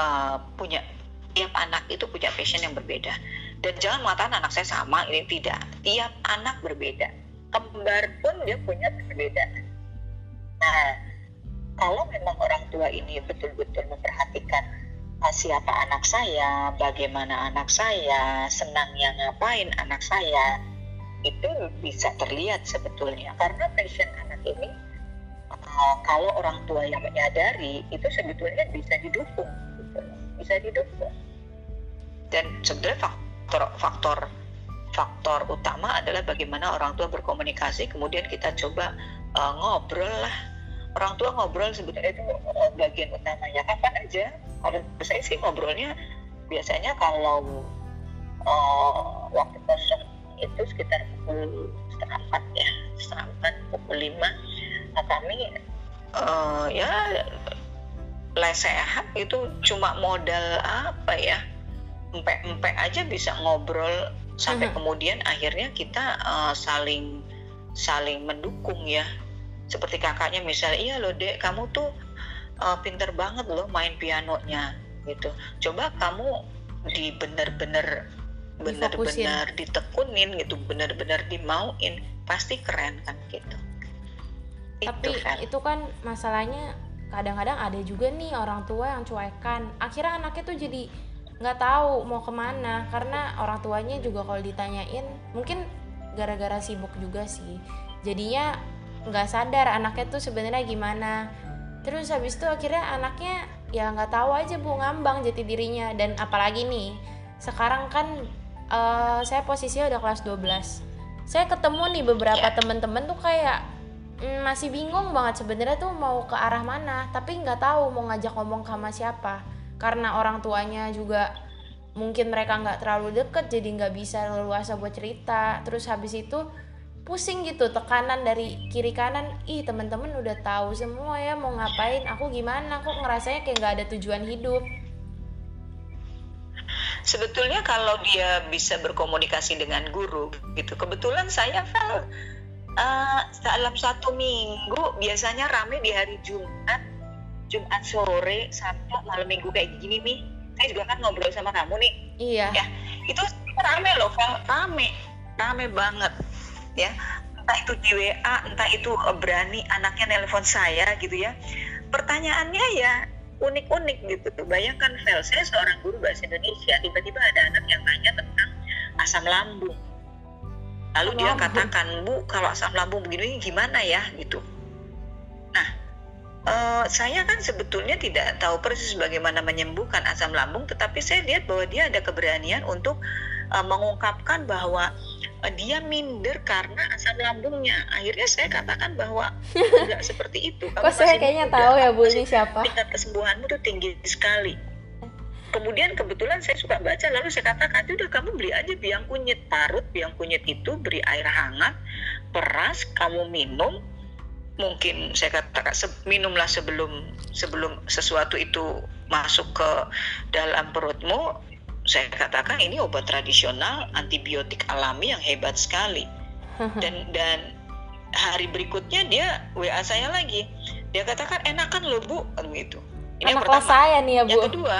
uh, punya tiap anak itu punya passion yang berbeda. Dan jangan mengatakan anak saya sama ini tidak. Tiap anak berbeda. Kembar pun dia punya perbedaan nah kalau memang orang tua ini betul-betul memperhatikan uh, siapa anak saya, bagaimana anak saya, senangnya ngapain anak saya, itu bisa terlihat sebetulnya karena passion anak ini uh, kalau orang tua yang menyadari itu sebetulnya bisa didukung, gitu. bisa didukung. Dan sebenarnya faktor faktor faktor utama adalah bagaimana orang tua berkomunikasi, kemudian kita coba uh, ngobrol lah orang tua ngobrol sebetulnya itu uh, bagian utamanya. Kapan aja kalau saya sih ngobrolnya biasanya kalau uh, waktu kosong itu sekitar pukul setengah empat ya setengah empat pukul lima. Nah kami uh, ya lesehan itu cuma modal apa ya empek-empek aja bisa ngobrol sampai mm -hmm. kemudian akhirnya kita uh, saling saling mendukung ya seperti kakaknya misalnya iya loh dek kamu tuh uh, pinter banget loh main pianonya gitu. Coba kamu di bener-bener bener-bener ditekunin gitu bener-bener dimauin pasti keren kan gitu. Tapi itu, kan. itu kan masalahnya kadang-kadang ada juga nih orang tua yang cuekan. Akhirnya anaknya tuh jadi nggak tahu mau ke mana karena orang tuanya juga kalau ditanyain mungkin gara-gara sibuk juga sih. Jadinya nggak sadar anaknya tuh sebenarnya gimana. Terus habis itu akhirnya anaknya ya nggak tahu aja bu ngambang jati dirinya. Dan apalagi nih sekarang kan uh, saya posisinya udah kelas 12 saya ketemu nih beberapa yeah. temen-temen tuh kayak mm, masih bingung banget sebenarnya tuh mau ke arah mana. Tapi nggak tahu mau ngajak ngomong sama siapa. Karena orang tuanya juga mungkin mereka nggak terlalu deket jadi nggak bisa leluasa buat cerita. Terus habis itu pusing gitu tekanan dari kiri kanan ih teman-teman udah tahu semua ya mau ngapain aku gimana kok ngerasanya kayak nggak ada tujuan hidup. Sebetulnya kalau dia bisa berkomunikasi dengan guru gitu kebetulan saya Vel uh, dalam satu minggu biasanya rame di hari Jumat Jumat sore sampai malam minggu kayak gini nih saya juga kan ngobrol sama kamu nih iya. Ya itu rame loh Vel rame rame banget ya. Entah itu di WA entah itu eh, berani anaknya nelpon saya gitu ya. Pertanyaannya ya unik-unik gitu tuh. Bayangkan Vel saya seorang guru bahasa Indonesia tiba-tiba ada anak yang tanya tentang asam lambung. Lalu dia katakan bu kalau asam lambung begini gimana ya? Gitu. Nah uh, saya kan sebetulnya tidak tahu persis bagaimana menyembuhkan asam lambung tetapi saya lihat bahwa dia ada keberanian untuk uh, mengungkapkan bahwa uh, dia minder karena asam lambungnya. Akhirnya saya katakan bahwa tidak seperti itu. Kamu Kok saya kayaknya muda, tahu ya Bu ini siapa? Tingkat kesembuhanmu tuh tinggi sekali. Kemudian kebetulan saya suka baca, lalu saya katakan, udah kamu beli aja biang kunyit, parut biang kunyit itu, beri air hangat, peras, kamu minum, mungkin saya katakan minumlah sebelum sebelum sesuatu itu masuk ke dalam perutmu saya katakan ini obat tradisional antibiotik alami yang hebat sekali. Dan dan hari berikutnya dia WA saya lagi. Dia katakan enakan loh bu. Gitu. Ini Anak yang pertama saya nih ya bu. yang kedua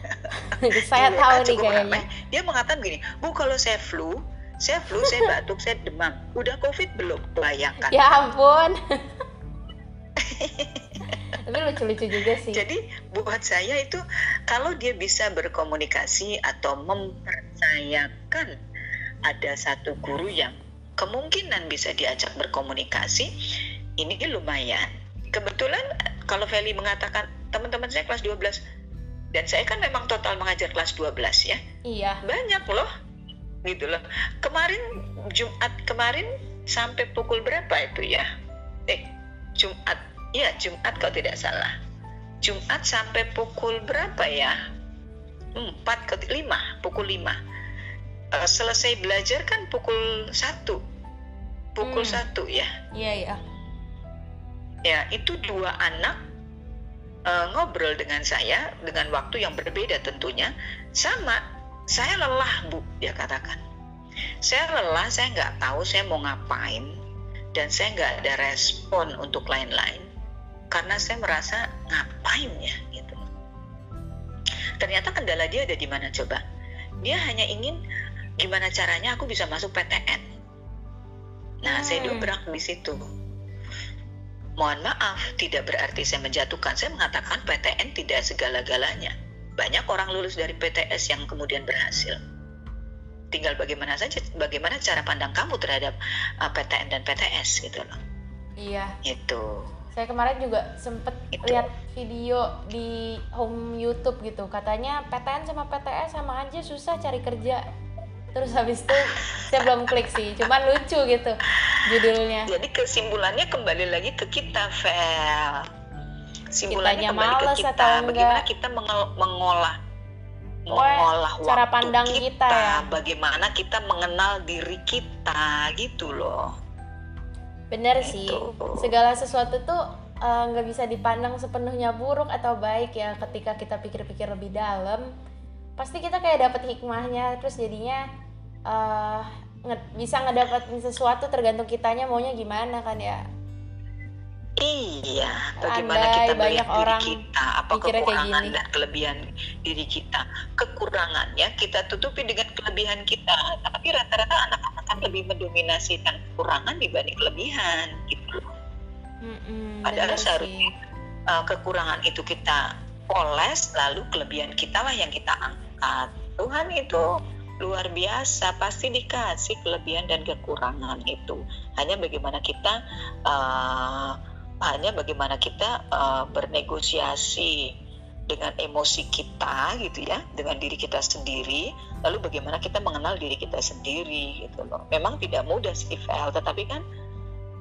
saya Di WA tahu nih cukup kayaknya. ramai, dia mengatakan gini bu kalau saya flu saya flu saya batuk saya demam. Udah covid belum? Bayangkan. Ya ampun. Tapi lucu-lucu juga sih. Jadi buat saya itu kalau dia bisa berkomunikasi atau mempercayakan ada satu guru yang kemungkinan bisa diajak berkomunikasi, ini lumayan. Kebetulan kalau Feli mengatakan teman-teman saya kelas 12 dan saya kan memang total mengajar kelas 12 ya. Iya. Banyak loh. Gitu loh. Kemarin Jumat kemarin sampai pukul berapa itu ya? Eh, Jumat Ya, Jumat kalau tidak salah. Jumat sampai pukul berapa ya? 4 ke 5, pukul 5. Uh, selesai belajar kan pukul 1. Pukul Hmm. 1 ya. Iya, iya. Ya, itu dua anak uh, ngobrol dengan saya dengan waktu yang berbeda tentunya. Sama, saya lelah, Bu, dia katakan. Saya lelah, saya nggak tahu saya mau ngapain dan saya nggak ada respon untuk lain-lain karena saya merasa ngapain ya gitu. Ternyata kendala dia ada di mana coba? Dia hanya ingin gimana caranya aku bisa masuk PTN. Nah, saya Hmm. dobrak di situ. Mohon maaf, tidak berarti saya menjatuhkan. Saya mengatakan PTN tidak segala-galanya. Banyak orang lulus dari PTS yang kemudian berhasil. Tinggal bagaimana saja, bagaimana cara pandang kamu terhadap uh, PTN dan PTS gitu loh. Iya. Itu. Saya kemarin juga sempet lihat video di home YouTube gitu. Katanya PTN sama PTS sama aja susah cari kerja. Terus habis itu saya belum klik sih, cuman lucu gitu judulnya. Jadi kesimpulannya kembali lagi ke kita, Vel. Simpulannya Kitanya kembali ke kita. atau enggak. Bagaimana kita mengolah mengolah cara waktu pandang kita ya. Bagaimana kita mengenal diri kita gitu loh. Bener sih, Gitu. segala sesuatu tuh eh, nggak bisa dipandang sepenuhnya buruk atau baik ya ketika kita pikir-pikir lebih dalam. Pasti kita kayak dapet hikmahnya, terus jadinya eh, nge- bisa ngedapetin sesuatu tergantung kitanya maunya gimana kan ya. Iya, bagaimana Andai kita banyak melihat diri orang kita, apa kekurangan dan kelebihan diri kita. Kekurangannya kita tutupi dengan kelebihan kita, tapi rata-rata anak-anak kan lebih mendominasikan kekurangan dibanding kelebihan gitu. Mm-mm, Padahal seharusnya uh, kekurangan itu kita poles, lalu kelebihan kita lah yang kita angkat. Tuhan itu luar biasa, pasti dikasih kelebihan dan kekurangan itu. Hanya bagaimana kita uh, hanya bagaimana kita uh, bernegosiasi dengan emosi kita gitu ya, dengan diri kita sendiri, lalu bagaimana kita mengenal diri kita sendiri gitu loh. Memang tidak mudah sih Vel, tetapi kan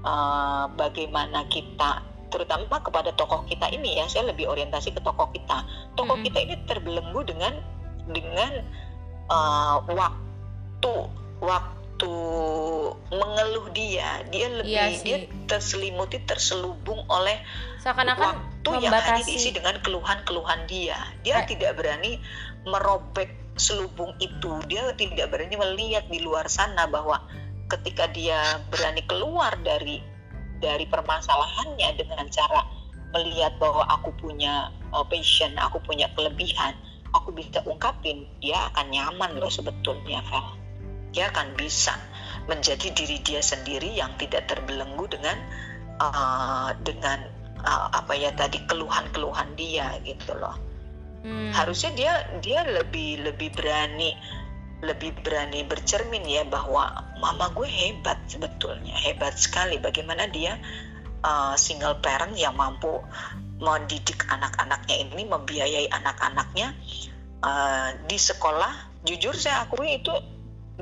uh, bagaimana kita terutama kepada tokoh kita ini ya saya lebih orientasi ke tokoh kita tokoh Mm-mm. kita ini terbelenggu dengan dengan uh, waktu waktu mengeluh dia dia lebih Iya sih. dia terselimuti terselubung oleh Seakan-akan waktu yang hanya membatasi. diisi dengan keluhan-keluhan dia dia Eh. tidak berani merobek selubung itu dia tidak berani melihat di luar sana bahwa ketika dia berani keluar dari dari permasalahannya dengan cara melihat bahwa aku punya uh, passion, aku punya kelebihan, aku bisa ungkapin, dia akan nyaman loh sebetulnya, Vel. Dia akan bisa menjadi diri dia sendiri yang tidak terbelenggu dengan uh, dengan uh, apa ya tadi keluhan-keluhan dia gitu loh. Hmm, harusnya dia dia lebih lebih berani lebih berani bercermin ya bahwa mama gue hebat sebetulnya hebat sekali. Bagaimana dia uh, single parent yang mampu mendidik anak-anaknya ini membiayai anak-anaknya uh, di sekolah. Jujur saya akui itu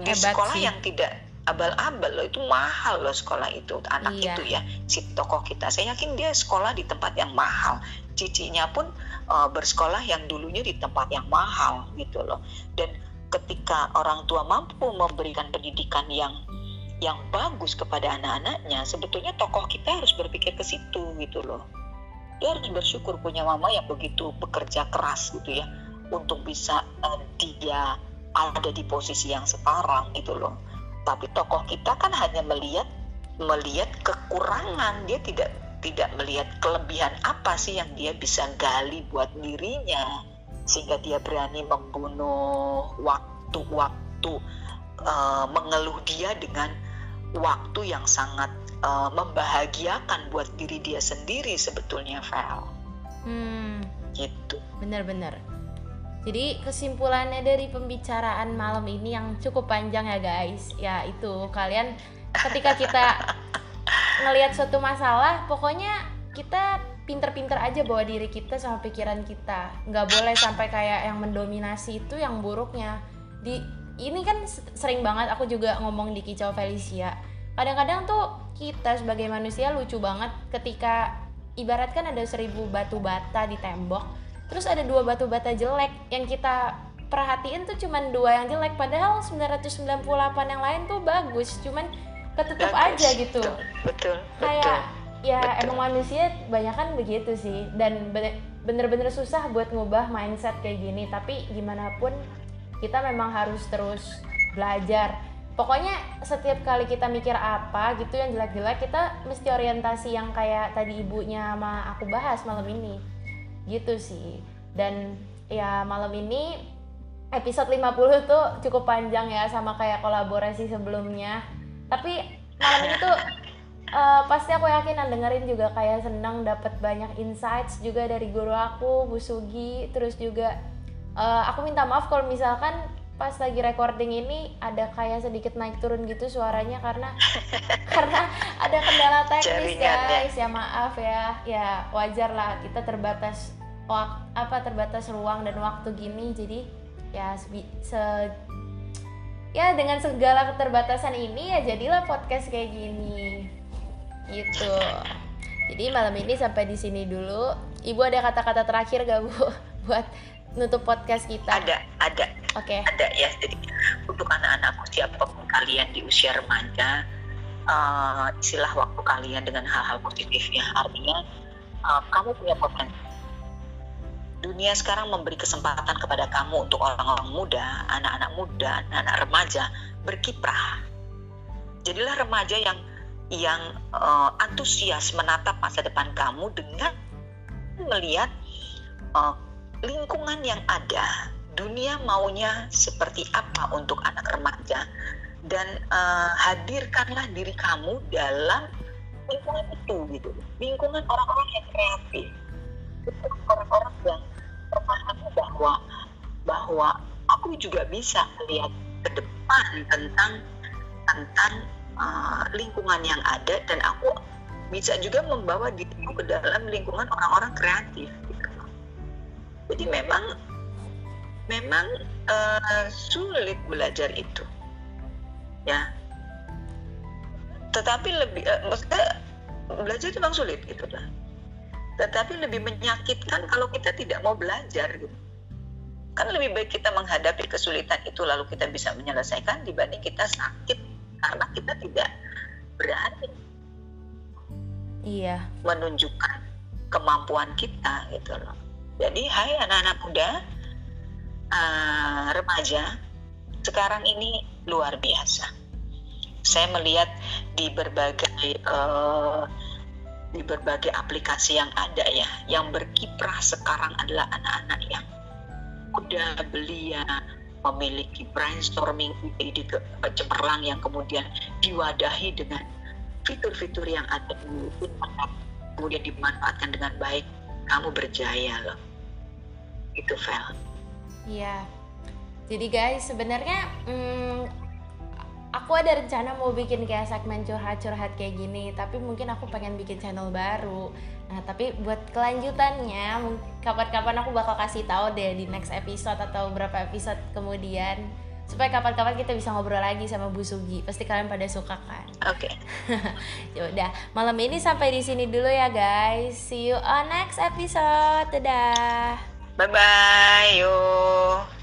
di Hebat sekolah sih. yang tidak abal-abal loh itu mahal loh sekolah itu anak Iya. itu ya si tokoh kita saya yakin dia sekolah di tempat yang mahal cicinya pun uh, bersekolah yang dulunya di tempat yang mahal gitu loh dan ketika orang tua mampu memberikan pendidikan yang yang bagus kepada anak-anaknya sebetulnya tokoh kita harus berpikir ke situ gitu loh dia harus bersyukur punya mama yang begitu bekerja keras gitu ya untuk bisa uh, dia ada di posisi yang sekarang gitu loh tapi tokoh kita kan hanya melihat melihat kekurangan dia tidak tidak melihat kelebihan apa sih yang dia bisa gali buat dirinya sehingga dia berani membunuh waktu-waktu uh, mengeluh dia dengan waktu yang sangat uh, membahagiakan buat diri dia sendiri sebetulnya Val. Hmm. Gitu. Bener-bener. Jadi kesimpulannya dari pembicaraan malam ini yang cukup panjang ya guys, ya itu. Kalian ketika kita ngelihat suatu masalah, pokoknya kita pinter-pinter aja bawa diri kita sama pikiran kita. Nggak boleh sampai kayak yang mendominasi itu yang buruknya. Di ini kan sering banget aku juga ngomong di kicau Felicia. Kadang-kadang tuh kita sebagai manusia lucu banget ketika ibaratkan ada seribu batu bata di tembok terus ada dua batu bata jelek yang kita perhatiin tuh cuman dua yang jelek. Padahal 998 yang lain tuh bagus cuman ketutup bagus. aja gitu. Betul betul, kayak betul. ya Betul. emang manusia banyak kan begitu sih. Dan bener-bener susah buat ngubah mindset kayak gini. Tapi gimana pun kita memang harus terus belajar. Pokoknya setiap kali kita mikir apa gitu yang jelek-jelek kita mesti orientasi yang kayak tadi ibunya sama aku bahas malam ini gitu sih. Dan ya malam ini episode 50 tuh cukup panjang ya sama kayak kolaborasi sebelumnya. Tapi malam ini tuh uh, pasti aku yakin yang dengerin juga kayak senang dapat banyak insights juga dari guru aku Bu Sugi. Terus juga uh, aku minta maaf kalau misalkan pas lagi recording ini ada kayak sedikit naik turun gitu suaranya karena karena ada kendala teknis guys. Ya maaf ya. Ya wajar lah. Kita terbatas wak, apa terbatas ruang dan waktu gini. Jadi ya se, se ya dengan segala keterbatasan ini ya jadilah podcast kayak gini. Gitu. Jadi malam ini sampai di sini dulu. Ibu ada kata-kata terakhir gak bu buat nutup podcast kita? Ada ada. Oke. Okay. ada ya. Jadi untuk anak-anakku siapa pun kalian di usia remaja uh, istilah waktu kalian dengan hal-hal positifnya. Artinya uh, kamu punya potensi dunia sekarang memberi kesempatan kepada kamu untuk orang-orang muda, anak-anak muda, anak-anak remaja berkiprah. Jadilah remaja yang yang uh, antusias menatap masa depan kamu dengan melihat uh, lingkungan yang ada, dunia maunya seperti apa untuk anak remaja, dan uh, hadirkanlah diri kamu dalam lingkungan itu gitu, lingkungan orang-orang yang kreatif, orang-orang yang memahami bahwa bahwa aku juga bisa melihat ke depan tentang tentang uh, lingkungan yang ada dan aku bisa juga membawa diriku ke dalam lingkungan orang-orang kreatif gitu. jadi memang memang uh, sulit belajar itu. Ya. Tetapi lebih uh, maksudnya belajar memang sulit gitu lah tetapi lebih menyakitkan kalau kita tidak mau belajar gitu. Kan lebih baik kita menghadapi kesulitan itu lalu kita bisa menyelesaikan dibanding kita sakit karena kita tidak berani iya. menunjukkan kemampuan kita gitu loh. Jadi hai anak-anak muda uh, remaja sekarang ini luar biasa. Saya melihat di berbagai uh, di berbagai aplikasi yang ada ya. Yang berkiprah sekarang adalah anak-anak yang udah belia memiliki brainstorming ide cemerlang yang kemudian diwadahi dengan fitur-fitur yang ada di internet kemudian dimanfaatkan dengan baik. Kamu berjaya loh. Itu Vel. Iya. Jadi guys sebenarnya hmm, aku ada rencana mau bikin kayak segmen curhat-curhat kayak gini tapi mungkin aku pengen bikin channel baru Nah, tapi buat kelanjutannya, kapan-kapan aku bakal kasih tahu deh di next episode atau berapa episode kemudian supaya kapan-kapan kita bisa ngobrol lagi sama Bu Sugi. Pasti kalian pada suka kan? Oke. Okay. ya udah, malam ini sampai di sini dulu ya guys. See you on next episode. Dadah. Bye bye. Yuk.